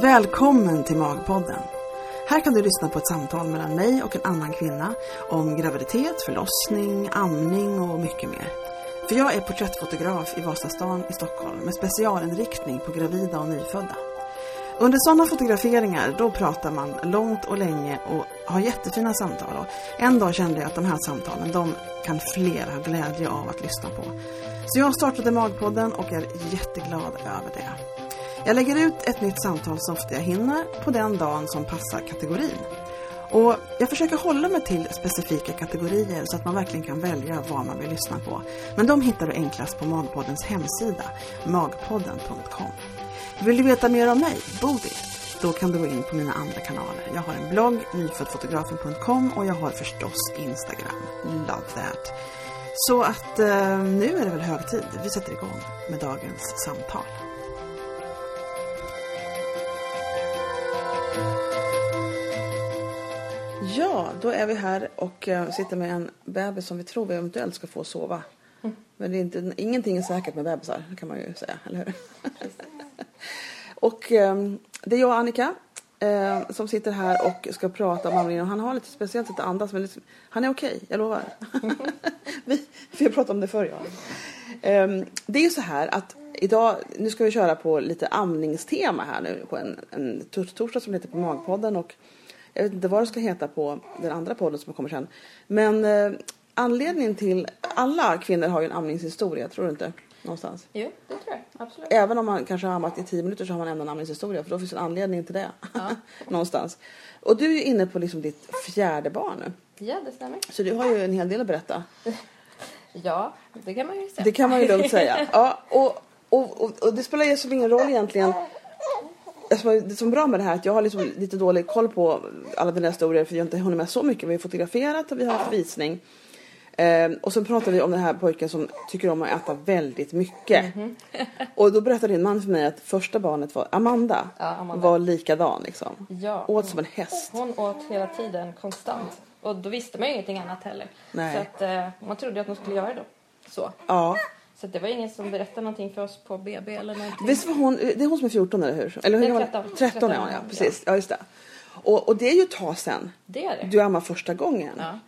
Välkommen till Magpodden. Här kan du lyssna på ett samtal mellan mig och en annan kvinna om graviditet, förlossning, amning och mycket mer. För jag är porträttfotograf i Vasastan i Stockholm med specialinriktning på gravida och nyfödda. Under sådana fotograferingar då pratar man långt och länge och har jättefina samtal. Och en dag kände jag att de här samtalen de kan fler ha glädje av att lyssna på. Så jag startade Magpodden och är jätteglad över det. Jag lägger ut ett nytt samtal så ofta jag hinner på den dagen som passar kategorin. Och jag försöker hålla mig till specifika kategorier så att man verkligen kan välja vad man vill lyssna på. Men de hittar du enklast på Magpoddens hemsida, magpodden.com. Vill du veta mer om mig, Bodil? Då kan du gå in på mina andra kanaler. Jag har en blogg, nyföddfotografen.com och jag har förstås Instagram. Love that. Så att eh, nu är det väl hög tid. Vi sätter igång med dagens samtal. Ja, då är vi här och eh, sitter med en bebis som vi tror vi eventuellt ska få sova. Men det är inte, ingenting är säkert med bebisar, kan man ju säga, eller hur? och eh, det är jag och Annika eh, som sitter här och ska prata om amningen. Han har lite speciellt att andas, men liksom, han är okej, jag lovar. vi, vi har pratat om det förr, ja. Eh, det är ju så här att idag, nu ska vi köra på lite amningstema här nu på en, en torsdag som heter på Magpodden och jag vet inte vad det ska heta på den andra podden som kommer sen. Men eh, anledningen till, alla kvinnor har ju en amningshistoria, tror du inte? Någonstans. Jo, det tror jag. Absolut. Även om man kanske har ammat i tio minuter så har man ändå en amningshistoria för då finns en anledning till det. Ja. Någonstans. Och du är inne på liksom ditt fjärde barn nu. Ja, det stämmer. Så du har ju en hel del att berätta. Ja, det kan man ju säga. Det kan man ju lugnt säga. Ja, och, och, och, och det spelar ju som ingen roll egentligen. Alltså, Det som är bra med det här är att jag har liksom lite dålig koll på alla dina historier för jag har inte hunnit med så mycket. Vi har fotograferat och vi har haft visning. Ehm, och så pratar vi om den här pojken som tycker om att äta väldigt mycket. Mhm. och då berättade din man för mig att första barnet var Amanda. Ja, Amanda. Var likadan liksom. Ja. Åt som en häst. Hon åt hela tiden konstant. Och då visste man ju ingenting annat heller. Nej. Så att eh, man trodde att hon skulle göra det då. Så. Ja. Så det var ingen som berättade någonting för oss på BB eller någonting. Visst var hon, det är hon som är 14 eller hur? Eller hur Det är gammal- 13. 13 är hon ja, precis. Ja, just det. Och, och det är ju ett tag sedan Det är det. du ammade första gången. Ja.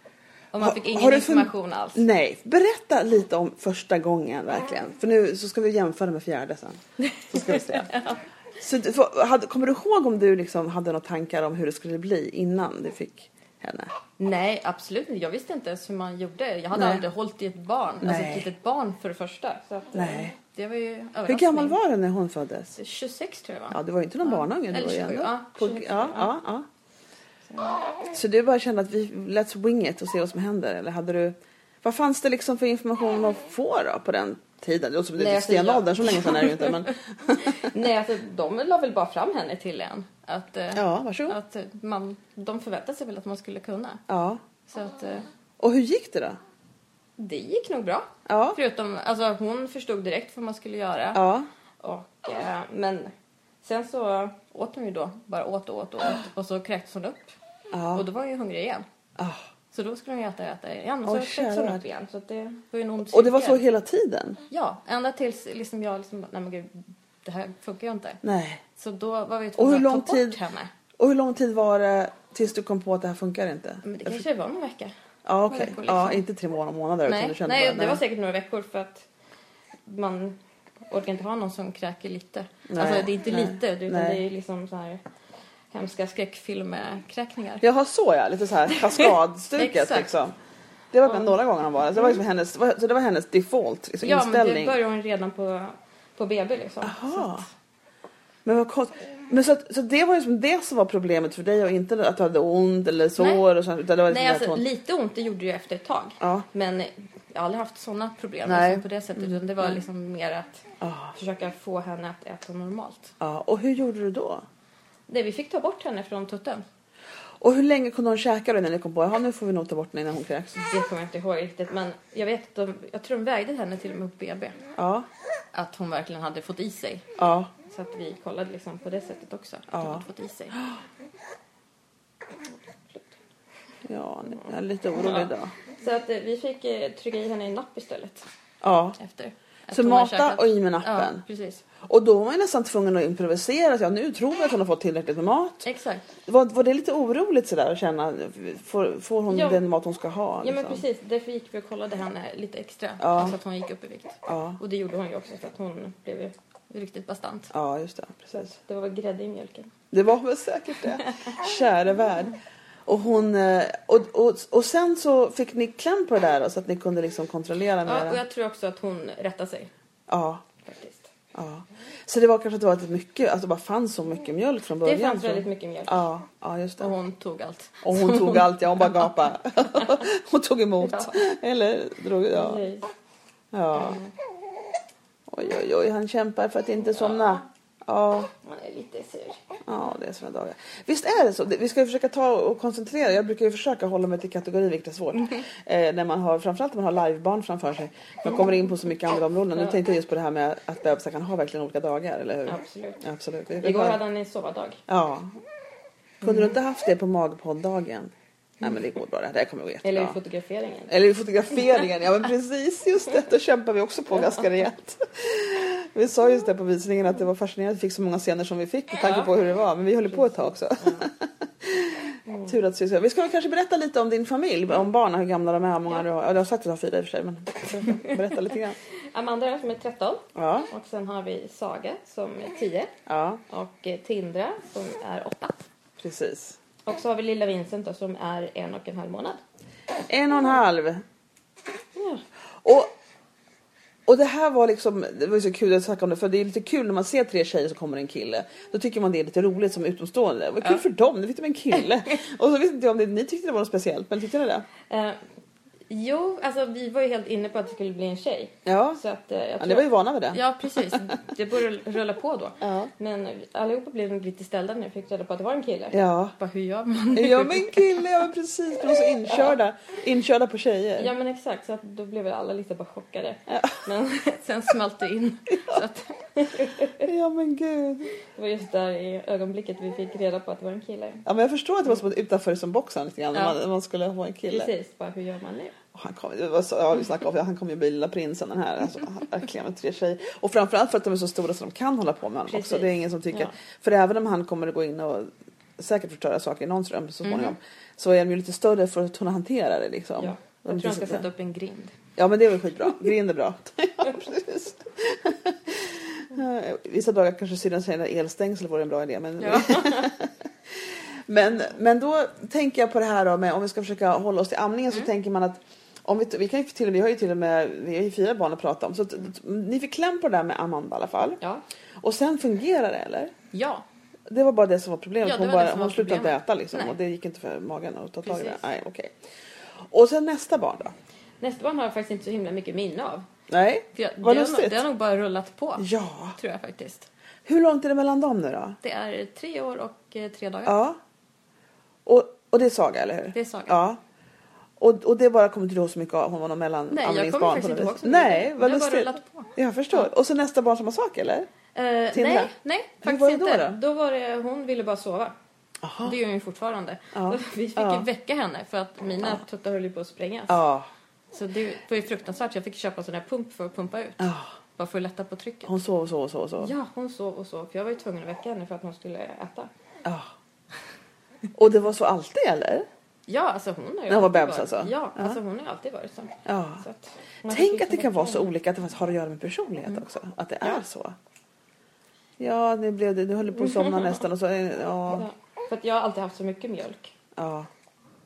Och man fick ingen information alls. Nej, berätta lite om första gången verkligen. För nu så ska vi jämföra med fjärde sen. Så ska vi se. Så, du- för, hade, kommer du ihåg om du liksom hade några tankar om hur det skulle bli innan du fick henne? Nej, absolut inte. Jag visste inte ens hur man gjorde. Jag hade Nej. aldrig hållit i ett barn. Alltså Nej. ett litet barn för det första. Så att, eh, Nej. Det var ju Hur gammal var du när hon föddes? 26 tror jag va? Ja, du var ju inte någon Ja. barnunge. Eller var ju 27, ändå ja, på, 27, ja, ja, ja. Så du bara kände att vi, let's wing it och se vad som händer? Eller hade du, vad fanns det liksom för information att få då på den tiden? Det låter som det är alltså, stenåldern, så länge sedan är det ju inte. Men, Nej, alltså, de la väl bara fram henne till en. Att, eh, ja, varsågod. att man, de förväntade sig väl att man skulle kunna. Ja. Så att eh, Och hur gick det då? det gick nog bra. Ja. Förutom, alltså hon förstod direkt vad man skulle göra. Ja. Och, eh, men sen så åt hon ju då, bara åt och åt och åt. Och så kräktes hon upp. Ja. Och då var hon ju hungrig igen. Ah. Så då skulle hon ju äta, äta igen. Och så kräktes hon upp igen. Så det var ju en ond Och det var så hela tiden? Ja, ända tills liksom jag liksom, nej men gud, det här funkar ju inte. Nej. Så då var vi Och tvungna hur att lång ta bort tid- henne. Och hur lång tid var det tills du kom på att det här funkar inte? Men det kanske var någon vecka. Ja, okej. veckor liksom. Ja, inte tre månader, månader utan Nej, nej bara, det var säkert några veckor för att man orkar inte ha någon som kräker lite. Nej, alltså det är inte nej, lite utan nej. det är liksom så här hemska skräckfilmkräkningar. Jaha, så ja. Lite så här kaskadstuket liksom. Det var Ja. några gånger hon var det. Så det var, liksom hennes, så det var hennes default liksom, Ja men det inställning. började hon redan på, på BB liksom. Att- Men vad kost... Men så, att- så det var liksom det som var problemet för dig och inte att du hade ont eller sår och sånt. Utan det var liksom Nej det alltså hon... lite ont det gjorde det ju efter ett tag. Ja. Men jag har aldrig haft sådana problem Nej. liksom, på det sättet. Utan det var Nej. liksom mer att Ja. försöka få henne att äta normalt. ja. Och hur gjorde du då? Nej, vi fick ta bort henne från tutten. Och hur länge kunde hon käka då innan ni kom på att nu får vi nog ta bort henne innan hon kräks? Det kommer jag inte ihåg riktigt. Men jag vet att de, jag tror de vägde henne till och med på BB. Ja. Att hon verkligen hade fått i sig. Ja. Så att vi kollade liksom på det sättet också. Ja. hon hade fått i sig. Ja, jag är lite orolig idag. Så att eh, vi fick eh, trycka i henne i napp istället. Ja. Efter. Så mata och i med Ja, nappen. precis. Och då var man nästan tvungen att improvisera. Så ja, nu tror vi att hon har fått tillräckligt med mat. Exakt. Var, var det lite oroligt sådär att känna, får, får hon Ja. den mat hon ska ha? Ja men liksom? precis, därför gick vi och kollade henne lite extra. Ja. Alltså att hon gick upp i vikt. Ja, Och det gjorde hon ju också för att hon blev riktigt bastant. ja, just det. Precis. Det var väl grädde i mjölken. Det var väl säkert det. Käre värld. Och, hon, eh, och, och, och sen så fick ni kläm på det där så att ni kunde liksom kontrollera med Ja, och jag tror också att hon rättade sig Ja, faktiskt. ja. Så det var kanske att det var lite mycket, att det bara fanns så mycket mjölk från början? Det fanns väldigt mycket mjölk. Ja, ja just Och det. hon tog allt. Och hon tog allt, ja hon bara gapade. hon tog emot. Ja. Eller drog, ja. Precis. ja. Oj, oj, oj, han kämpar för att inte somna. Ja, Man är lite sur. ja det är såna dagar. Visst är det så? Vi ska ju försöka ta och koncentrera. Jag brukar ju försöka hålla mig till kategori, vilket är svårt. Eh, när man har, framförallt när man har livebarn framför sig. Man kommer in på så mycket andra områden. Nu Ja. tänkte jag just på det här med att bebisar kan ha verkligen olika dagar, eller hur? Absolut. Absolut. Igår hade han en sovardag. Ja. Kunde du inte haft det på magpodddagen? Nej men det går bra, det här kommer gå jättebra. Eller i fotograferingen. Eller i fotograferingen, ja men precis just det, då kämpar vi också på ganska rejält. Vi sa just det på visningen att det var fascinerande att vi fick så många scener som vi fick med tanke på hur det var, men vi höll på ett tag också. Tur att syssla. Vi ska kanske berätta lite om din familj, om barnen, hur gamla de är, hur många Ja. du har. Ja, du har sagt att du har fyra i och för sig, men berätta, lite grann. Amanda som är 13 Ja, och sen har vi Saga som är 10 ja, och Tindra som är 8. precis. Och så har vi lilla Vincent då, som är en och en halv månad. En och en halv. Ja. Och, och det här var liksom, det var så kul att snacka om det för det är lite kul när man ser tre tjejer så kommer en kille. Då tycker man det är lite roligt som utomstående. Vad kul Ja. för dem, nu fick de en kille. och så vet inte jag om det, ni tyckte det var något speciellt, men tyckte ni det? Eh, jo, alltså vi var ju helt inne på att det skulle bli en tjej. Ja, Så att, eh, jag ja tror ni var ju vana vid det. Ja, precis. Det började rulla på då. Ja. Men allihopa blev nog lite ställda när jag fick reda på att det var en kille. Ja. Bara, hur gör man? Ja men kille, ja men precis. De var så inkörda. Inkörda på tjejer. Ja men exakt, så att då blev väl alla lite bara chockade. Ja. Men sen smalt det in. Så att Ja men gud. det var just där i ögonblicket vi fick reda på att det var en kille. Ja men jag förstår att det var som utanför som boxen lite grann. Ja. När man, man skulle ha en kille. Precis, bara hur gör man nu? Han kom, det var så, ja, vi snackade om, han kom ju bli lilla prinsen den här. Alltså, verkligen med tre tjejer. Och framförallt för att de är så stora så de kan hålla på med honom också. Precis. Det är ingen som tycker. Ja. För även om han kommer att gå in och säkert förstöra saker i någons rum så småningom. Mhm. Så är de ju lite större för att kunna hantera det liksom. Ja. Jag tror han ska sätta upp en grind. Ja men det är väl skitbra. Grind är bra. ja, precis. Vissa dagar kanske syrran säger att elstängsel vore en bra idé. Men, Ja. men, men då tänker jag på det här då med om vi ska försöka hålla oss till amningen Mm. så tänker man att om vi, vi kan ju till, vi har ju till och med vi har ju fyra barn att prata om så att, ni fick kläm på det där med Amanda i alla fall. Ja. Och sen fungerar det eller? Ja. Det var bara det som var problemet. Ja, hon bara, hon slutade inte äta liksom Nej. och det gick inte för magen att ta tag i det. Nej, okej. Och sen nästa barn då? Nästa barn har jag faktiskt inte så himla mycket minne av. Nej? Jag, Vad det, har nog, lustigt. det har nog bara rullat på. Ja. Tror jag faktiskt. Hur långt är det mellan dem nu då? Det är tre år och eh, tre dagar. Ja. Och, och det är Saga, eller hur? Det är Saga. Ja. Och, och det bara kommer inte du ihåg så mycket av? Hon var någon mellan Nej, jag kommer faktiskt inte ihåg så mycket. Nej, vad Det har bara lustigt. rullat på. Jag förstår. Och så nästa barn samma sak, eller? Tindra? nej, nej, Hur faktiskt var det då inte. då? var det, hon ville bara sova. Jaha. Det gör hon ju fortfarande. Ja. Vi fick Ja. väcka henne för att mina tuttar höll ju på att sprängas. Ja. Så det var ju fruktansvärt. Jag fick köpa en sån här pump för att pumpa ut. ja. Bara för att lätta på trycket. Hon sov och sov och sov och sov. Ja, hon sov och sov. För jag var ju tvungen att väcka henne för att hon skulle äta. Ja. Och det var så alltid, eller? Ja, alltså hon har ju När hon var bebis alltså? Ja, Ja. alltså hon har alltid varit så. Ja. så att Tänk liksom att det kan väcka vara så olika, att det har att göra med personlighet också. Att det är Ja. så. Ja, nu blev det, du höll på att somna nästan och så, ja. Ja, för att jag har alltid haft så mycket mjölk. Ja,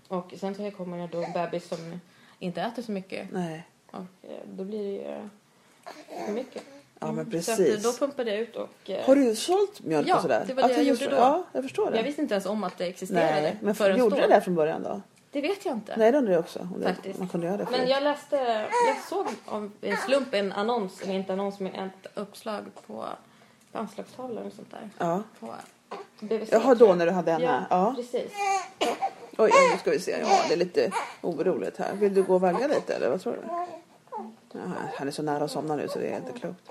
Och sen så kommer jag då en bebis som inte äter så mycket. nej. Och eh, då blir det ju eh, för mycket. Ja, men Så att, precis. eh, då pumpade jag ut och... eh, Har du sålt mjölk Ja, och sådär? det var det jag just- gjorde då. Ja, jag förstår det. Jag visste inte ens om att det existerade. Nej, men förrän gjorde då. det från början då? Det vet jag inte. Nej, det undrar jag också. Faktiskt. Man kunde göra det Men jag läste, jag såg av en slump en annons, eller inte annons men ett uppslag på, på anslagstavlan och sånt där. Ja. På BVC. Jaha, då jag. när du hade henne? Ja, Ja. precis. Oj, nu ska vi se. Ja, det är lite oroligt här. Vill du gå och vagga lite eller vad tror du? Ja, han är så nära att somna nu så det är inte klokt.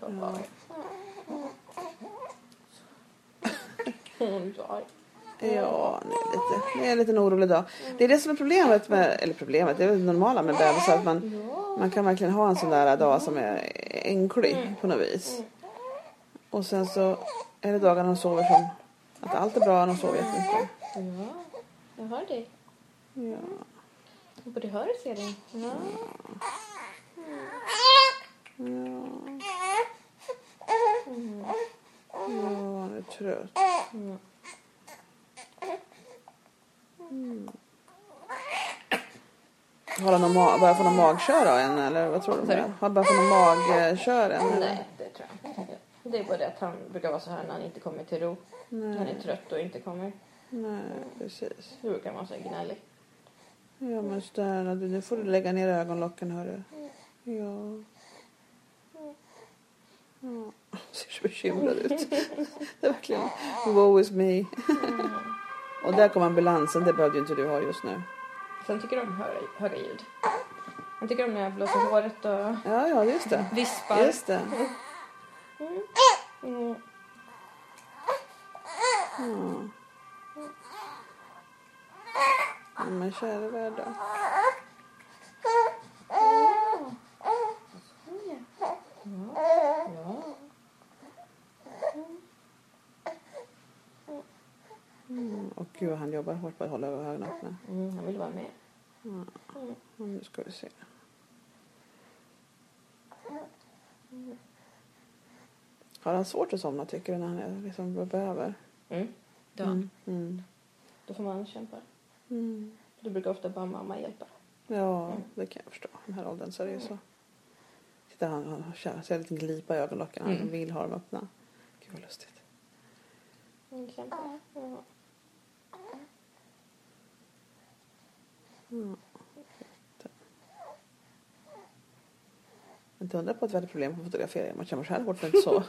Ja. Ja, det är lite, det är en liten orolig dag. Det är det som är problemet med, eller problemet, det är väl det normala med bebisar. Att man, Man kan verkligen ha en sån där dag som är enklig på något vis. Och sen så är det dagar de sover som att allt är bra, de sover jättemycket. Ja, jag hör dig. Ja. Jag både hör och ser dig. Ja. Ja. Ja, han är trött. Mm. Har han börjat få någon magkör en eller vad tror du? Har han börjat få någon magkör än? eller? Nej, det tror jag inte. Det är bara det att han brukar vara så här när han inte kommer till ro. Nej. Han är trött och inte kommer. Nej, precis. Då brukar han vara så gnällig. Ja men snälla du, nu får du lägga ner ögonlocken hörru. Ja. Ja. Ser så bekymrad ut. Det är verkligen woe is me. Och där kom ambulansen, det behövde ju inte du ha just nu. Sen tycker de om höga, höga ljud. Han tycker om när jag blåser håret och Ja, ja just det. vispar. Just det. Mm. Ja, Men kära världen. Ja. Och gud han jobbar hårt på att hålla ögonen öppna. Mm, han vill vara med. Ja, nu ska vi se. Har han svårt att somna tycker du när han är liksom behöver? Mm. Då, Mm. Mm. då får man kämpa. Mm. Då brukar ofta bara mamma hjälpa. Ja, det kan jag förstå. Den här åldern så är det ju så. Titta, han, han en liten glipa i ögonlocken. Han Mm. vill ha dem öppna. Gud vad lustigt. Mm. Inte undra på att vi hade problem att fotografera. Man känner så här hårt för att inte sova.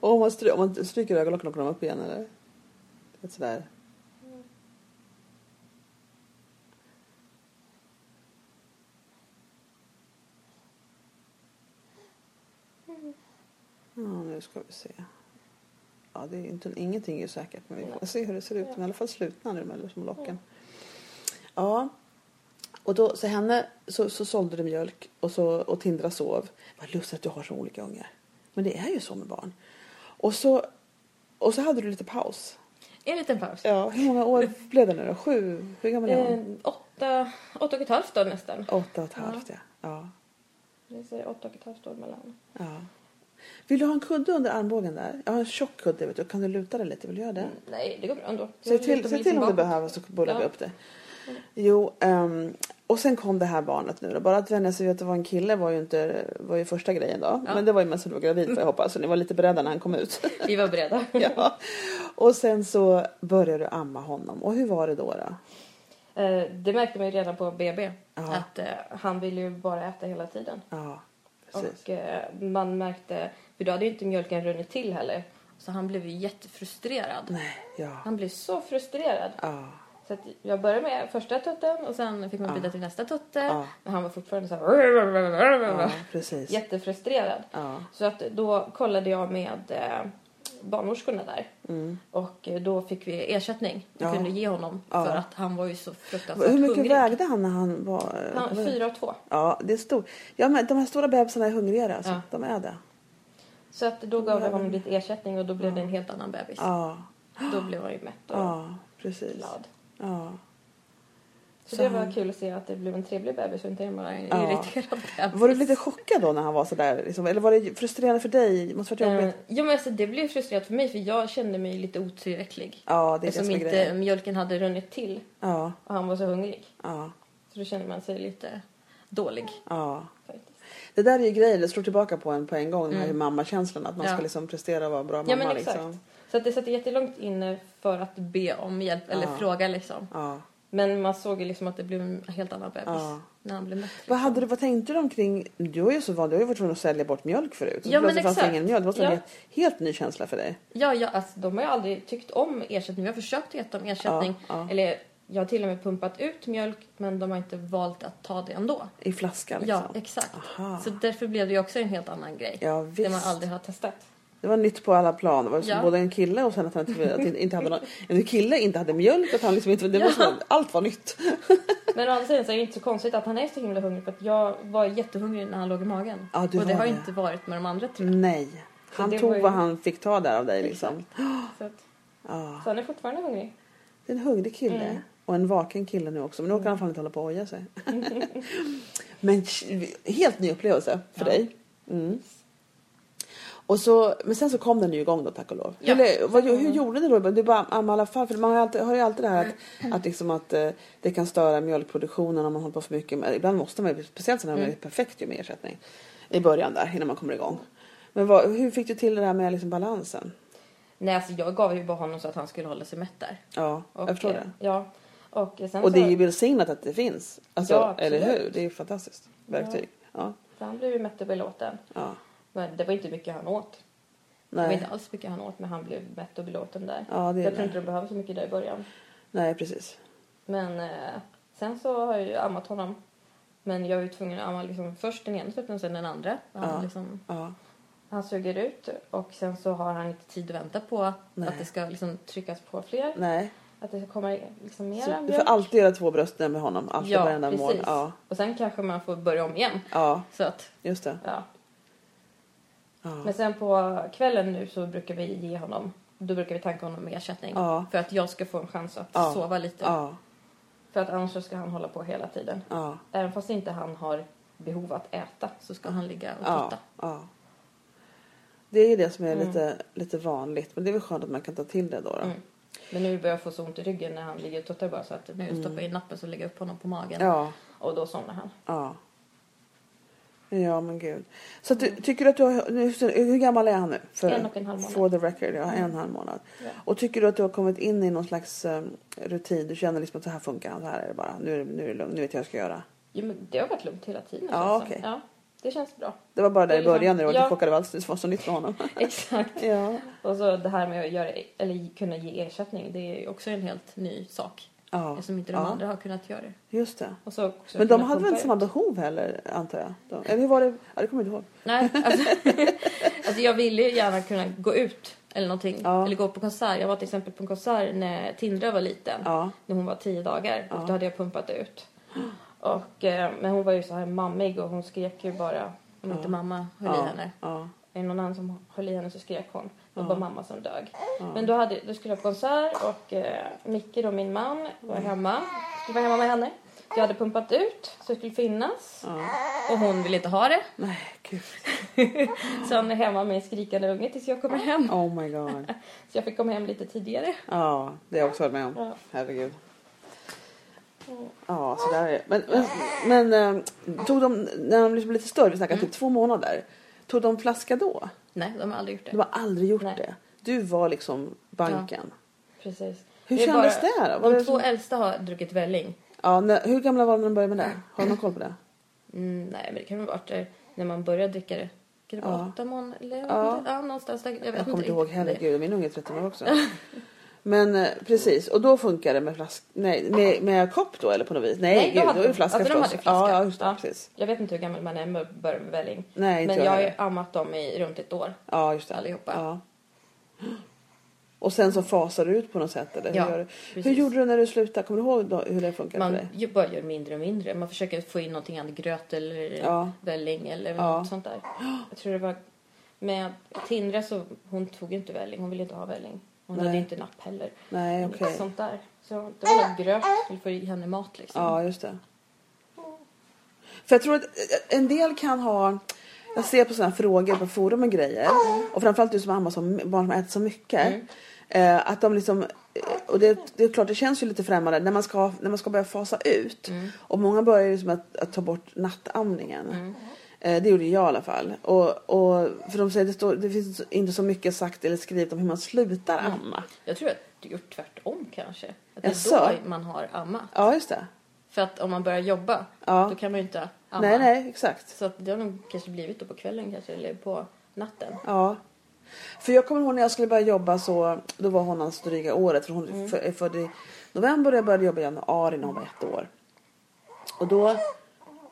Och om man, stry- om man stryker ögonlocken och kommer de upp igen eller? Det är sådär. Ja, nu ska vi se. Ja, det är inte, ingenting är ju säkert men vi får se hur det ser ut. Men i alla fall slutna nu de små locken. Ja, och då, så henne så, så sålde du mjölk och, så, och Tindra sov. Vad lustigt att du har så olika ungar. Men det är ju så med barn. Och så, och så hade du lite paus. En liten paus. Ja, hur många år blev det nu då? Sju? Hur gammal är hon? Eh, åtta, åtta och ett halvt år nästan. Åtta och ett halvt, ja. ja. Det är åtta och ett halvt år mellan. ja. Vill du ha en kudde under armbågen där? Jag har en tjock kudde, vet du. Kan du luta dig lite? Vill du göra det? Mm, Nej, det går bra ändå. Säg till, säg till om du behöver så bullar vi Ja. upp det. Jo, ehm, och sen kom det här barnet nu då. Bara att vänja sig vid att det var en kille var ju inte var ju första grejen då. Ja. Men det var ju mest att du var gravid får jag hoppas. Så ni var lite beredda när han kom ut. Vi var beredda. ja. Och sen så började du amma honom. Och hur var det då? då? Eh, det märkte man ju redan på BB. Ja. Att eh, han ville ju bara äta hela tiden. Ja, precis. Och eh, man märkte, för då hade ju inte mjölken runnit till heller. Så han blev ju jättefrustrerad. Nej, ja. Han blev så frustrerad. Ja, Så att jag började med första tutten och sen fick man byta till nästa tutte. Ja. Men han var fortfarande så här... ja precis. Jättefrustrerad. Ja. Så att då kollade jag med eh, barnmorskorna där. Mm. Och eh, då fick vi ersättning. Vi Ja. kunde ge honom. Ja. För att han var ju så fruktansvärt Hur mycket hungrig. vägde han när han var... Han fyra och två. Ja, det är stort. Ja, men de här stora bebisarna är hungrigare alltså. Ja. De är det. Så att då gav vi honom lite ersättning och då blev det en helt annan bebis. Ja, Då blev han ju mätt och ja precis. glad. Ja. Så, Så det han- var kul att se att det blev en trevlig bebis och inte bara en Ja. irriterad bebis. Var du lite chockad då när han var sådär? Liksom? Eller var det frustrerande för dig? Måste varit jobbigt. jo men alltså, det blev frustrerat för mig för jag kände mig lite otillräcklig. Ja, det är det som är inte grejen. mjölken hade runnit till Ja, och han var så hungrig. ja, Så då kände man sig lite dålig ja. faktiskt. Det där är ju grejen, det slår tillbaka på en på en gång, den här mammakänslan. Att man Ja. ska liksom prestera och vara bra mamma. Ja men exakt. Liksom. Så att det satt jättelångt inne för att be om hjälp eller fråga liksom. Ja. Men man såg ju liksom att det blev en helt annan bebis Ja. när han blev mätt. Vad, hade du, vad tänkte du omkring, du är ju så van, du har ju varit tvungen att sälja bort mjölk förut. Så Ja, men plötsligt fanns det exakt. ingen mjölk. Det måste vara en Ja. helt, ny känsla för dig. Ja, ja alltså, de har ju aldrig tyckt om ersättning. Vi har försökt ge dem ersättning. Ja, ja. Eller jag har till och med pumpat ut mjölk men de har inte valt att ta det ändå. I flaska liksom. Ja, exakt. Aha. Så därför blev det ju också en helt annan grej. Ja, det visst. man aldrig har testat. Det var nytt på alla plan. Det var Ja. både en kille och sen att han inte, att inte hade någon, en kille inte hade mjölk. Att han liksom inte, det var Ja. allt var nytt. Men å andra sidan så är det inte så konstigt att han är så himla hungrig för att jag var jättehungrig när han låg i magen. Ja, och det har det. inte varit med de andra tre. Nej. Han tog ju- vad han fick ta där av dig liksom. Så, att, Ja. så han är fortfarande hungrig. Det är en hungrig kille. Mm. Och en vaken kille nu också. Men nu orkar han fan inte hålla på och oja sig. men helt ny upplevelse för Ja. dig. Mm. Och så, men sen så kom den ju igång då tack och lov. Ja. Hur, vad, hur gjorde ni då? Du bara amma i alla fall. För man har ju alltid, har ju alltid det här att, att, liksom att eh, det kan störa mjölkproduktionen om man håller på för mycket. Men ibland måste man ju, speciellt när man är perfekt ju med ersättning. I början där innan man kommer igång. Men vad, hur fick du till det där med liksom balansen? Nej, alltså jag gav ju bara honom så att han skulle hålla sig mätt där. Ja, Och, jag förstår eh, det. Ja. Och Och så, det är ju välsignat att det finns. Alltså, Ja, eller hur? Det är ju fantastiskt verktyg. Ja. så han blev ju mätt och belåten. ja. Men det var inte mycket han åt. Det var Nej. inte alls mycket han åt, men han blev mätt och belåten där. Ja, det jag tror inte de behöver så mycket där i början. Nej, precis. Men eh, sen så har jag ju ammat honom. Men jag var ju tvungen att amma liksom först den ena tuppen och sen den andra. Han, Ja. liksom, Ja. han suger ut och sen så har han inte tid att vänta på Nej. att det ska liksom tryckas på fler. Nej. Att det kommer liksom mera Så du får alltid göra två brösten med honom. Alltid Ja, varenda mål. precis. Ja. Och sen kanske man får börja om igen. ja, Så att, just det. ja. Ja. Men sen på kvällen nu så brukar vi ge honom, då brukar vi tanka honom med ersättning. Ja. För att jag ska få en chans att Ja. sova lite. För att annars så ska han hålla på hela tiden. Även fast inte han har behov att äta så ska han ligga och titta. Det är det som är Mm. lite, lite vanligt. Men det är väl skönt att man kan ta till det då. då. Mm. Men nu börjar jag få så ont i ryggen när han ligger och tuttar bara så att nu stoppar jag in nappen så lägger jag upp honom på magen. Mm. Och då somnar han. Ja. Men gud. Så du, tycker du att du har... Nu, hur gammal är han nu? För, En och en halv månad. For the record, ja. En halv månad. Ja. Och tycker du att du har kommit in i någon slags um, rutin? Du känner liksom att så här funkar han, så här är det bara. Nu nu är det lugnt, nu vet jag vad jag ska göra. Jo, men det har varit lugnt hela tiden. Ja, det okej. som. ja, det känns bra. Det var bara där i liksom- början när du ja. ja. chockade av allt det var så nytt för honom. Exakt. ja. Och så det här med att göra, eller kunna ge ersättning, det är också en helt ny sak. Ja. Eftersom inte de ja. andra har kunnat göra det. Just det. Och så Men de hade väl inte samma behov heller antar jag? De, eller hur var det? Ja, det kommer jag inte ihåg. Nej, alltså, alltså jag ville ju gärna kunna gå ut eller någonting. Ja. Eller gå på konsert. Jag var till exempel på en konsert när Tindra var liten. Ja. När hon var tio dagar. Och då hade jag pumpat ut. Och, eh, men hon var ju så här mammig och hon skrek ju bara om inte mamma höll i henne. Ja. Är det någon annan som höll i henne så skrek hon. Det var mamma som dög. Men då, hade, då skulle jag på konsert och eh, Micke då min man var hemma. Skulle vara hemma med henne. Jag hade pumpat ut så det skulle finnas. Och hon ville inte ha det. Nej, gud. Så han är hemma med en skrikande unge tills jag kommer hem. Oh my god. Så jag fick komma hem lite tidigare. Ja, det har jag också varit med om. Ja. Herregud. Ja, så där är det. Men, men, men eh, tog de, när de blev lite större, vi snackade typ två månader. Tog de flaska då? Nej, de har aldrig gjort det. De har aldrig gjort Nej. det. Du var liksom banken. Precis. Hur Det kändes bara- det då? Var De det två som- äldsta har druckit välling. Ja, när, hur gamla var de när de började med det? Har du någon koll på det? Mm, nej, men det kan väl ha varit när man började dricka det. Kan det vara Ja. åtta månader? Ja. Ja, någonstans där. Jag, vet Jag kommer inte ihåg heller. Gud, min unge är 13 år också. Men eh, precis, och då funkar det med flask... Nej, med, med kopp då eller på något vis? Nej, Nej, då gud, hade då är det de- flaska alltså, de förstås. hade flaska. Ja, ja, just det, Ja. precis. Jag vet inte hur gammal man är med att börja med välling. Nej, inte Men jag har ju ammat dem i runt ett år. Ja, just det. allihopa. Ja. Och sen så fasar du ut på något sätt eller? Ja, hur, gör du? hur gjorde du när du slutade? Kommer du ihåg då, hur det funkar för Man dig? ju bara gör mindre och mindre. Man försöker få in någonting annat. Gröt eller Ja. välling eller Ja. något sånt där. Jag tror det var med Tindra så hon tog inte välling. Hon ville inte ha välling. Hon Nej. hade inte napp heller. Nej, okej. Sånt där. Så det var nog gröt. Skulle få i henne mat liksom. Ja, just det. För jag tror att en del kan ha... Jag ser på sådana frågor på forum och grejer. Och framförallt du som mamma som barn som äter så mycket. Mm. Eh, att de liksom... eh, Och det, det är klart, det känns ju lite främmande när man ska, när man ska börja fasa ut. Mm. Och många börjar ju liksom att, att ta bort nattamningen. Eh, det gjorde jag i alla fall. Och, och för de säger det, står, det finns inte så mycket sagt eller skrivet om hur man slutar Mm. amma. Jag tror att du gjort tvärtom kanske. Att det är då man har ammat. Ja, just det. För att om man börjar jobba Ja. då kan man ju inte amma. Nej, nej, exakt. Så att det har nog kanske blivit då på kvällen kanske eller på natten. Ja. För jag kommer ihåg när jag skulle börja jobba så, då var hon hans dryga året. För hon Mm. är född i november och jag började jobba i januari när hon var ett år. Och då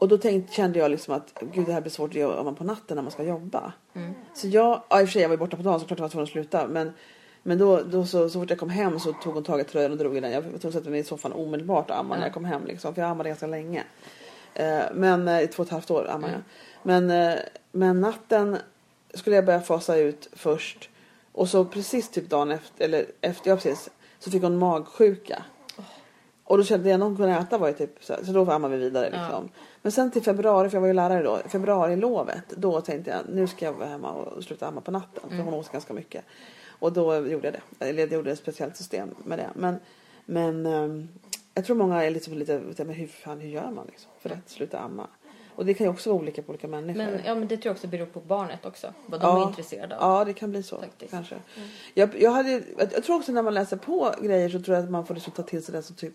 Och då tänkte, kände jag liksom att gud det här blir svårt att göra på natten när man ska jobba. Mm. Så jag, ja, i och för sig jag var ju borta på dagen så klart jag var tvungen att sluta. Men, men då, då så, så fort jag kom hem så tog hon tag i tröjan och drog i den. Jag var tvungen att sätta mig i soffan omedelbart och amma när Ja. jag kom hem. Liksom, för jag ammade ganska länge. Eh, men eh, i två och ett halvt år ammade jag. Men, eh, men natten skulle jag börja fasa ut först. Och så precis typ dagen efter, eller efter, ja precis, så fick hon magsjuka. Och då kände jag att hon kunde äta var ju typ så, här, så då ammade vi vidare Ja. Men sen till februari, för jag var ju lärare då, februarilovet, då tänkte jag nu ska jag vara hemma och sluta amma på natten. För hon åt ganska mycket. Och då gjorde jag det. Eller jag gjorde ett speciellt system med det. Men, men ehm, jag tror många är lite, lite, lite men hur, fan, hur gör man liksom för att sluta amma? Och det kan ju också vara olika på olika människor. Men, ja, men det tror jag också beror på barnet också. Vad de Ja. är intresserade av. Ja, det kan bli så. Faktiskt. Kanske. Jag, jag, hade, jag jag tror också när man läser på grejer så tror jag att man får liksom ta till sig det som typ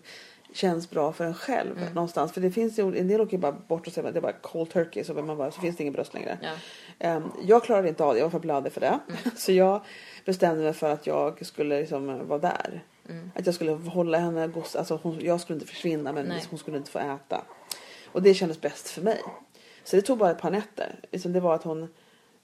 känns bra för en själv Mm. någonstans. För det finns ju, en del åker bara bort och säger att det är bara cold turkey så, man bara, så finns det ingen bröst längre. Ja. Ehm, jag klarade inte av det, jag var för blödig för det. Mm. Så jag bestämde mig för att jag skulle liksom vara där. Mm. Att jag skulle hålla henne, alltså hon, jag skulle inte försvinna men Nej. hon skulle inte få äta. Och det kändes bäst för mig. Så det tog bara ett par nätter. Liksom det var att hon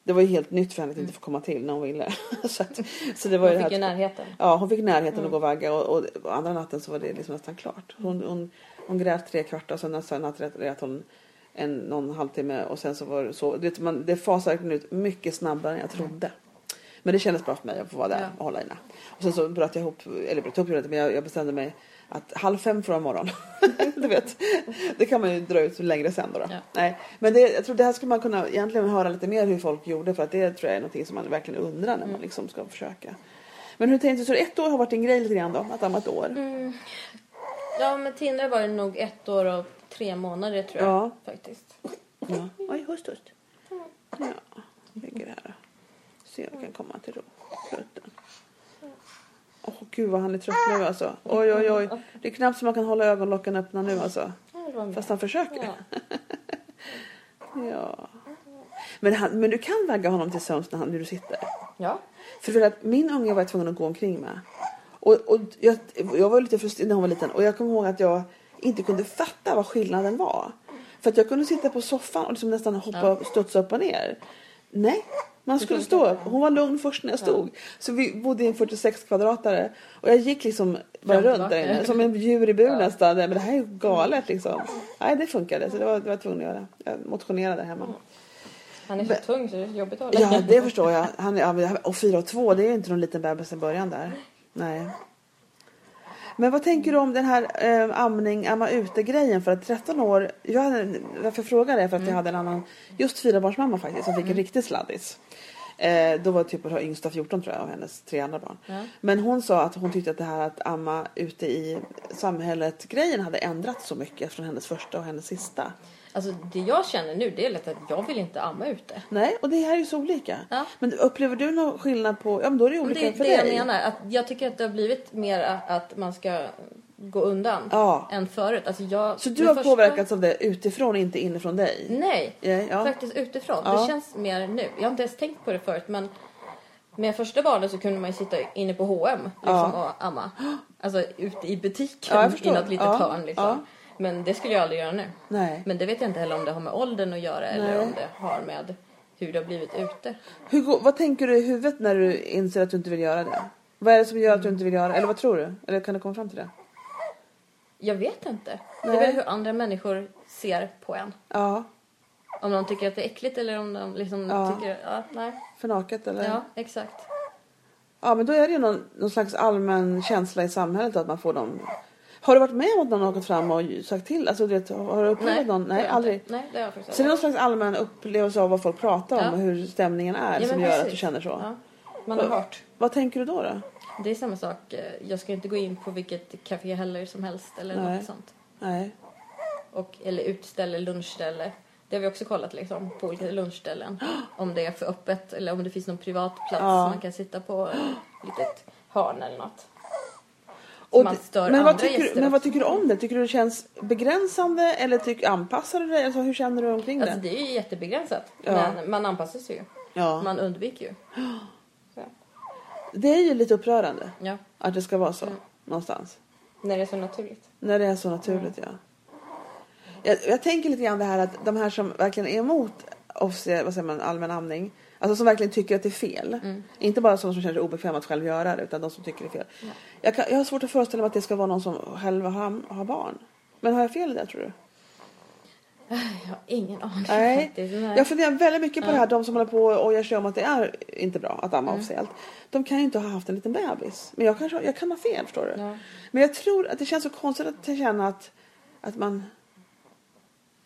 det var ju helt nytt för henne att inte få komma till när hon ville. så, att, så det var ju Man det fick ju här, närheten. Ja, hon fick närheten Mm. att gå och vagga och, och, och andra natten så var det liksom nästan klart. Hon, hon, hon grät tre kvartar och sen nästa natt grät- hon en, någon halvtimme och sen så var det så. Du vet, man, det verkligen ut mycket snabbare än jag trodde. Men det kändes bra för mig att få vara där Ja. och hålla henne. Och sen så bröt jag ihop, eller bröt ihop men jag, jag bestämde mig att halv fem från morgon. du vet, det kan man ju dra ut längre sen då. då. Ja. Nej, men det, jag tror det här skulle man kunna egentligen höra lite mer hur folk gjorde för att det tror jag är någonting som man verkligen undrar när man liksom ska försöka. Men hur tänkte du? Så ett år har varit en grej lite grann då? Att amma ett år? Mm. Ja, med Tindra var det nog ett år och tre månader tror jag. Ja. Faktiskt. Ja. Oj, hust, hust. Ja, ligger här då. Se om jag kan komma till ro. Gud vad han är trött nu alltså. Oj, oj, oj. Det är knappt så man kan hålla ögonlocken öppna nu alltså. Ja, Fast han försöker. ja. Ja. Men, han, men du kan vagga honom till sömns när, han, när du sitter. ja. För, för att min unge var jag tvungen att gå omkring med. Och, och jag, jag var lite frustrerad när hon var liten och jag kommer ihåg att jag inte kunde fatta vad skillnaden var. För att jag kunde sitta på soffan och liksom nästan hoppa och studsa upp och ner. Nej, man skulle stå upp. Hon var lugn först när jag stod. Så vi bodde i en 46 kvadratare och jag gick liksom bara runt där inne som en djur i bur nästan. Men det här är ju galet liksom. Nej, det funkade så det var, det var jag tvungen att göra. Jag motionerade hemma. Han är så Men- tung så det är jobbigt att hålla Ja, det förstår jag. Han, är- ja, och fyra och två, det är ju inte någon liten bebis i början där. Nej. Men vad tänker du om den här eh, amning, amma ute-grejen? För att 13 år, jag hade, varför jag frågar det för att jag hade en annan, just fyrabarnsmamma faktiskt, som fick en riktig sladdis. Eh, då var typ det yngsta 14 tror jag av hennes tre andra barn. Ja. Men hon sa att hon tyckte att det här att amma ute i samhället grejen hade ändrats så mycket från hennes första och hennes sista. Alltså det jag känner nu det är lätt att jag vill inte amma ute. Nej, och det här är ju så olika. Ja. Men upplever du någon skillnad på, ja men då är det Men olika det är för det dig. jag menar. Att jag tycker att det har blivit mer att man ska gå undan Ja. än förut. Alltså jag, Så du har första- påverkats av det utifrån, inte inifrån dig? Nej, Ja, faktiskt utifrån. Ja. Det känns mer nu. Jag har inte ens tänkt på det förut men med första barnet så kunde man ju sitta inne på H&M liksom, och amma. Alltså ute i butiken i något litet Ja, hörn liksom. Men det skulle jag aldrig göra nu. Nej. Men det vet jag inte heller om det har med åldern att göra eller Nej. om det har med hur det har blivit ute. Hur, vad tänker du i huvudet när du inser att du inte vill göra det? Vad är det som gör att du inte vill göra det? Eller vad tror du? Eller kan du komma fram till det? Jag vet inte. Det Nej. är väl hur andra människor ser på en. Ja, Om de tycker att det är äckligt eller om de liksom Ja. tycker, ja, nej. för naket eller? Ja, exakt. Ja, men då är det ju någon, någon slags allmän känsla i samhället att man får dem. Har du varit med om att någon har gått fram och sagt till? Alltså, du vet, har du upplevt någon? det har Nej, aldrig. Inte. Nej, det har jag Så det är någon slags allmän upplevelse av vad folk pratar om Ja. och hur stämningen är Ja, som gör att du precis. känner så? Ja, man har hört. Vad tänker du då? då? Det är samma sak. Jag ska inte gå in på vilket café heller som helst eller Nej. något sånt. Nej. Och, eller utställe, lunchställe. Det har vi också kollat liksom, på olika lunchställen. Om det är för öppet eller om det finns någon privat plats Ja. man kan sitta på. Ett litet hörn eller något. Och man stör men, vad tycker, gäster men vad tycker du om det? Tycker du det känns begränsande eller tyck, anpassar du dig? Alltså, hur känner du omkring Alltså det? det är ju jättebegränsat. Ja. Men man anpassar sig ju. Ja. Man undviker ju. Det är ju lite upprörande ja. att det ska vara så Mm. någonstans. När det är så naturligt. När det är så naturligt ja. Jag, jag tänker lite grann det här att de här som verkligen är emot officiell, vad säger man, allmän amning. Alltså som verkligen tycker att det är fel. Mm. Inte bara sådana som känner sig obekväma att själv göra det utan de som tycker det är fel. Jag, kan, jag har svårt att föreställa mig att det ska vara någon som själv har, har barn. Men har jag fel i det tror du? Jag har ingen aning Nej. faktiskt. Nej. Jag funderar väldigt mycket på det här, de som håller på och ojar sig om att det är inte bra att amma officiellt. De kan ju inte ha haft en liten bebis. Men jag, kanske, jag kan ha fel förstår du. Ja. Men jag tror att det känns så konstigt att känna att, att man...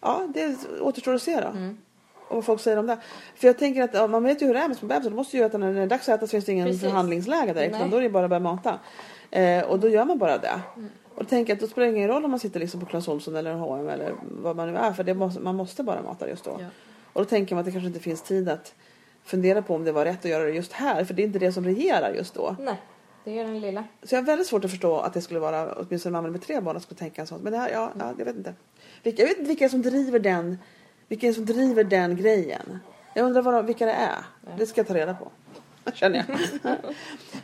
Ja, det återstår att se då. Mm. Och vad folk säger om det. För jag tänker att ja, man vet ju hur det är med små bebisar. De måste ju äta när det är dags att äta så finns det ingen Precis. förhandlingsläge direkt. Utan då är det bara att börja mata. Eh, och då gör man bara det. Mm. Och då tänker jag att då spelar det ingen roll om man sitter liksom på Clas Ohlson eller H&M eller vad man nu är. För måste, man måste bara mata just då. Ja. Och då tänker man att det kanske inte finns tid att fundera på om det var rätt att göra det just här. För det är inte det som regerar just då. Nej, det är den lilla. Så jag har väldigt svårt att förstå att det skulle vara, åtminstone mammor med tre barn, att skulle tänka en sån. Men det här, ja, ja, jag vet inte. Vilka, jag vet inte vilka som driver den, vilka som driver den grejen. Jag undrar vad, vilka det är. Det ska jag ta reda på. Känner jag.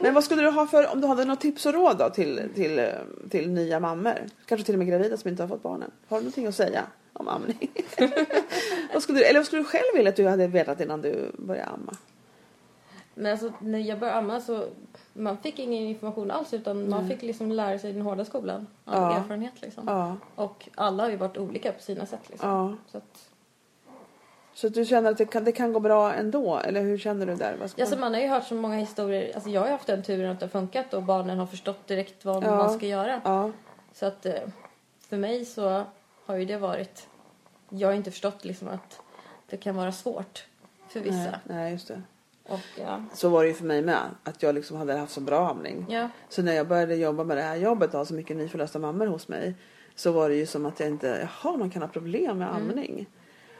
Men vad skulle du ha för, om du hade något tips och råd då till, till, till nya mammor? Kanske till och med gravida som inte har fått barnen. Har du någonting att säga om amning? vad skulle du, eller vad skulle du själv vilja att du hade vetat innan du började amma? Men alltså, när jag började amma så man fick ingen information alls utan man fick liksom lära sig den hårda skolan av Ja. erfarenhet liksom. Ja, Och alla har ju varit olika på sina sätt liksom. ja. Så att, Så att du känner att det kan, det kan gå bra ändå? Eller hur känner du där? Vad ska ja, så man- man har ju hört så många historier. Alltså jag har haft den turen att det har funkat och barnen har förstått direkt vad Ja. man ska göra. Ja, Så att eh, för mig så har ju det varit... Jag har inte förstått liksom att det kan vara svårt för vissa. nej, nej, just det. Och ja, Så var det ju för mig med. Att jag liksom hade haft så bra amning. ja, Så när jag började jobba med det här jobbet och ha så mycket nyförlösta mammor hos mig. Så var det ju som att jag inte, jaha man kan ha problem med Mm.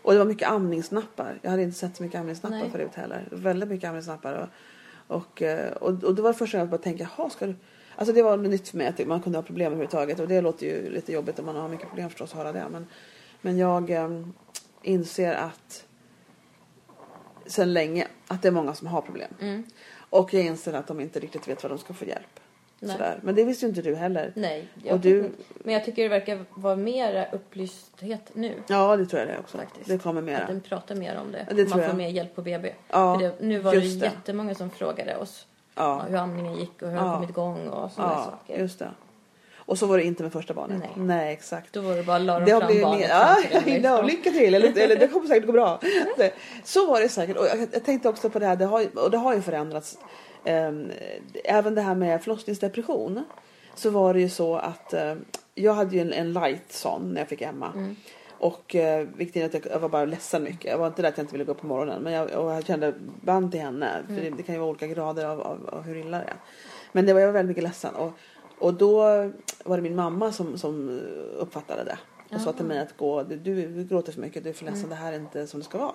Och det var mycket amningsnappar. Jag hade inte sett så mycket amningsnappar Nej. förut heller. Väldigt mycket amningsnappar. Och, och, eh, och, och det var första gången jag bara tänkte, jaha ska du... Alltså det var nytt för mig att man kunde ha problem överhuvudtaget. Och det låter ju lite jobbigt om man har mycket problem förstås att höra det. Men, men jag eh, inser att sen länge att det är många som har problem. mm, Och jag inser att de inte riktigt vet vad de ska få hjälp. Nej. Sådär. Men det visste ju inte du heller. nej. Jag Och du- Men jag tycker det verkar vara mer upplysthet nu. Ja, det tror jag det också. Faktiskt. Det kommer mera. Att den pratar mer om det. Det man får jag. mer hjälp på BB. Ja, För det, nu var det det. jättemånga som frågade oss ja, hur amningen gick och hur Ja. har kommit igång och sådana ja saker. just det. Och så var det inte med första barnet. Nej. exakt. Då var det bara la de Det fram blivit barnet ja, ja, liksom. lycka till. Eller, eller det kommer säkert gå bra. Så var det säkert. Och jag, jag tänkte också på det här, det har, och det har ju förändrats. Ehm, även det här med förlossningsdepression. Så var det ju så att eh, jag hade ju en, en light sån när jag fick Emma. Mm. Och eh, vilket innebar att jag, jag var bara ledsen mycket. Jag var inte där att jag inte ville gå upp på morgonen. Men jag, jag kände band till henne. För det, det kan ju vara olika grader av, av, av hur illa det är. Men det var, jag var väldigt mycket ledsen. Och, och då var det min mamma som, som uppfattade det. Och sa till mig att gå, du, du, gråter för mycket, du är för ledsen, det här är inte som det ska vara.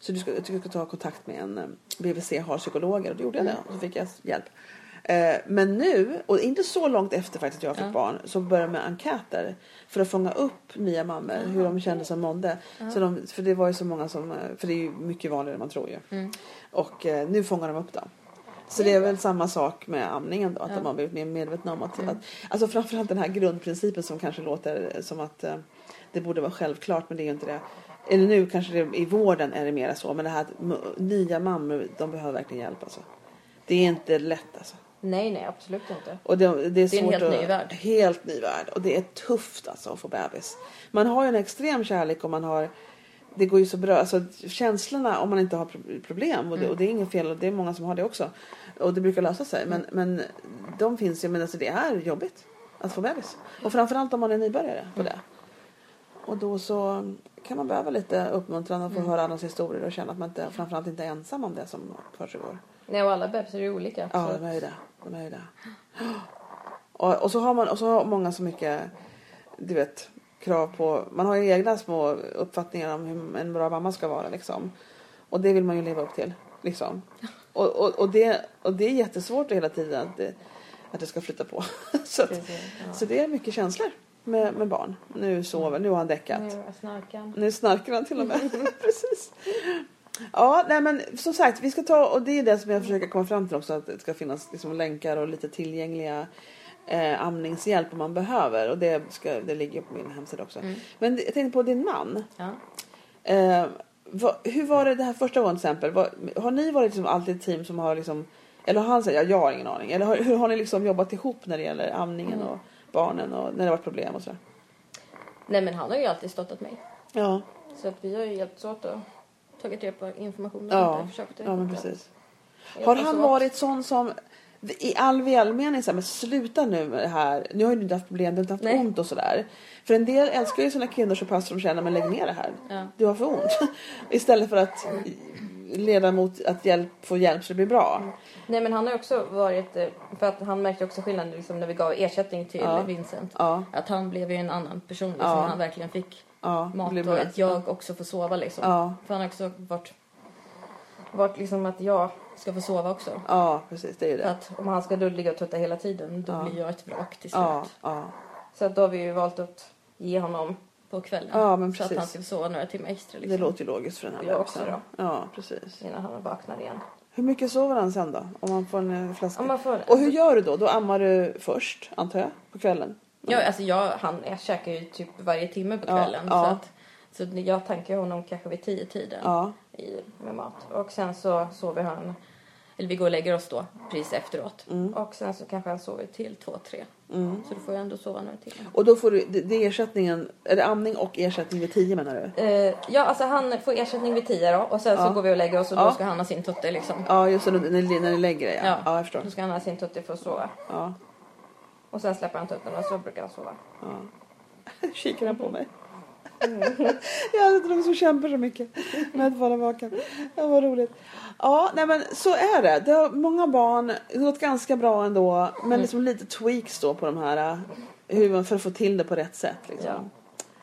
Så du ska, du ska ta kontakt med en eh, BVC har psykologer och då gjorde jag det och så fick jag hjälp. Eh, men nu, och inte så långt efter faktiskt att jag fick Ja. barn, så började jag med enkäter för att fånga upp nya mammor, hur de kände sig och mådde. Så de, för det var ju så många som, eh, för det är ju mycket vanligare än man tror ju. Mm. Och eh, nu fångar de upp dem. Så det är väl samma sak med amningen då, att Ja. de har blivit mer medvetna om att, Mm. att alltså framförallt den här grundprincipen som kanske låter som att eh, det borde vara självklart men det är ju inte det. Eller nu kanske det, i vården är det mer så men det här att nya mammor de behöver verkligen hjälp alltså. Det är inte lätt alltså. Nej, nej, absolut inte. Och det, det är, Det är en helt att, ny värld. Helt ny värld. Och det är tufft alltså att få bebis. Man har ju en extrem kärlek och man har det går ju så bra. Alltså, känslorna om man inte har pro- problem och det, Mm. och det är inget fel och det är många som har det också. Och det brukar lösa sig. Men, men de finns ju. Men alltså, det är jobbigt att få bebis. Och framförallt om man är nybörjare på det. Och då så kan man behöva lite uppmuntran och få höra andras historier och känna att man inte, framförallt inte är ensam om det som försiggår. Nej, och alla bebisar är ju olika. Ja, de är ju det. De är ju det. Och, och, så har man, och så har många så mycket, du vet, krav på... Man har ju egna små uppfattningar om hur en bra mamma ska vara liksom. Och det vill man ju leva upp till. Liksom. Och, och, och, det, och det är jättesvårt hela tiden att det, att det ska flytta på. så, att, Precis, ja. så det är mycket känslor med, med barn. Nu sover, nu har han däckat. Nu snarkar han till och med. Precis. Ja, nej men som sagt, vi ska ta, och det är det som jag försöker komma fram till också, att det ska finnas liksom länkar och lite tillgängliga eh, amningshjälp om man behöver och det, ska, det ligger på min hemsida också. Mm. Men jag tänkte på din man. Ja. Eh, vad, hur var det det här första gången till exempel? Vad, har ni varit liksom alltid ett team som har liksom, eller har han sagt ja, jag har ingen aning. Eller har, hur har ni liksom jobbat ihop när det gäller amningen Mm. och barnen och när det har varit problem och sådär? Nej men han har ju alltid stöttat mig. Ja, Så att vi har ju hjälpts åt och tagit reda på information och Ja. försökt ja men precis. Har han varit sån som i all välmening så här, men sluta nu med det här. Nu har ju du inte haft problem, du har inte haft Nej. ont och sådär. För en del älskar ju sina kvinnor så pass att de känner men lägg ner det här. Ja. Du har för ont. Istället för att leda mot att hjälp, få hjälp så det blir bra. Nej men han har också varit, eh, för att han märkte också skillnaden liksom, när vi gav ersättning till Ja. Vincent. Ja, Att han blev ju en annan person liksom, Ja. han verkligen fick ja. det mat och att jag också får sova liksom. För han har också varit, varit liksom att jag ska få sova också. ja precis det är ju För det. att om han ska då ligga och tutta hela tiden då blir jag ett vrak till slut. Ja. Så att då har vi ju valt att ge honom på kvällen. Ja, men så att precis. han ska sova några timmar extra Det liksom. låter ju logiskt för den här Jag också. Ja, precis. Innan han vaknar igen. Hur mycket sover han sen då? Om man får en eh, flaska? Om man får, Och hur gör du då? Då ammar du först, antar jag, på kvällen? Ja, alltså jag, han, jag käkar ju typ varje timme på Ja, kvällen. ja. Så, att, så jag tankar honom kanske vid tio tiden Ja, i, med mat. Och sen så sover han, eller vi går och lägger oss då precis efteråt. Mm. Och sen så kanske han sover till två, tre. mm. Så då får jag ändå sova några timmar. Och då får du, det, det är ersättningen, är det amning och ersättning vid 10 menar du? Eh, ja, alltså han får ersättning vid tio då och sen Ja. så går vi och lägger oss och Ja. då ska han ha sin tutte liksom. Ja, just det, när ni, när ni lägger det ja. Ja. Ja, jag förstår. Då ska han ha sin tutte för att sova. Ja, Och sen släpper han tutten och så brukar han sova. ja. Kikar han på mig? jag hade någon som kämpar så mycket med att vara vaken. Det var roligt. Ja, nej men så är det. det har många barn, det har gått ganska bra ändå. Men liksom lite tweaks då på de här, hur man, för att få till det på rätt sätt. Liksom. Ja.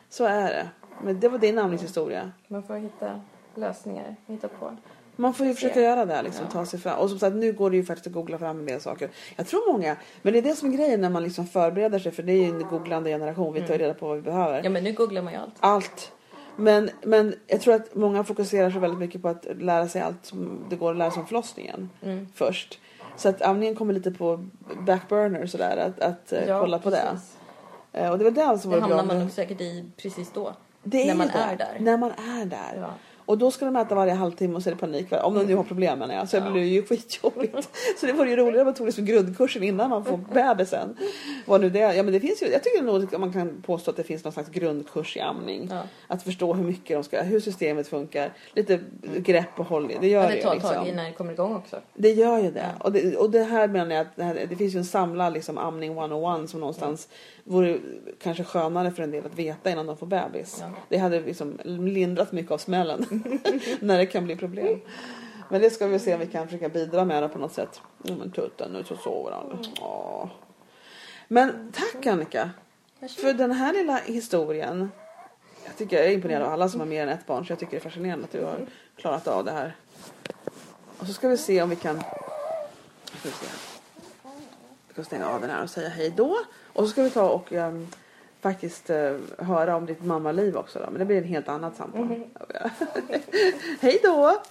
Så är det. Men det var din amningshistoria. Man får hitta lösningar, hitta på. Man får ju försöka Se. göra det, liksom, Ja. ta sig fram. Och som sagt, nu går det ju faktiskt att googla fram en del saker. Jag tror många, men det är det som är grejen när man liksom förbereder sig, för det är ju en googlande generation. Vi tar ju reda på vad vi behöver. Ja men nu googlar man ju allt. Allt. Men, men jag tror att många fokuserar så väldigt mycket på att lära sig allt som det går att lära sig om förlossningen Mm. först. Så att amningen kommer lite på backburner sådär, att, att eh, Ja, kolla på det. precis. Eh, Och det var det som Det var bra. hamnar man nog säkert i precis då. det är när man det. är där. När man är där. Ja. Och då ska de äta varje halvtimme och så är det panik. Om de nu har problem menar jag. Så Ja. blir det ju skitjobbigt. så det vore ju roligare om man tog liksom grundkursen innan man får bebisen. Vad nu det är. Ja men det finns ju, jag tycker nog att man kan påstå att det finns någon slags grundkurs i amning. Ja. Att förstå hur mycket de ska, hur systemet funkar. Lite grepp och håll. Det gör Ja, det, det tar ju ett tag liksom. innan det kommer igång också. Det gör ju det. Ja. Och, det. och det här menar jag att det, här, det finns ju en samlad liksom, amning 101 som någonstans vore kanske skönare för en del att veta innan de får bebis. Ja. Det hade liksom lindrat mycket av smällen när det kan bli problem. Men det ska vi se om vi kan försöka bidra med det på något sätt. Ja, men tutten, nu så sover han. Åh. Men tack Annika för den här lilla historien. Jag tycker jag är imponerad av alla som har mer än ett barn så jag tycker det är fascinerande att du har klarat av det här. Och så ska vi se om vi kan ska vi se. Vi ska stänga av den här och säga hej då. Och så ska vi ta och ehm, faktiskt eh, höra om ditt mammaliv också då. Men det blir ett helt annat samtal. hej då!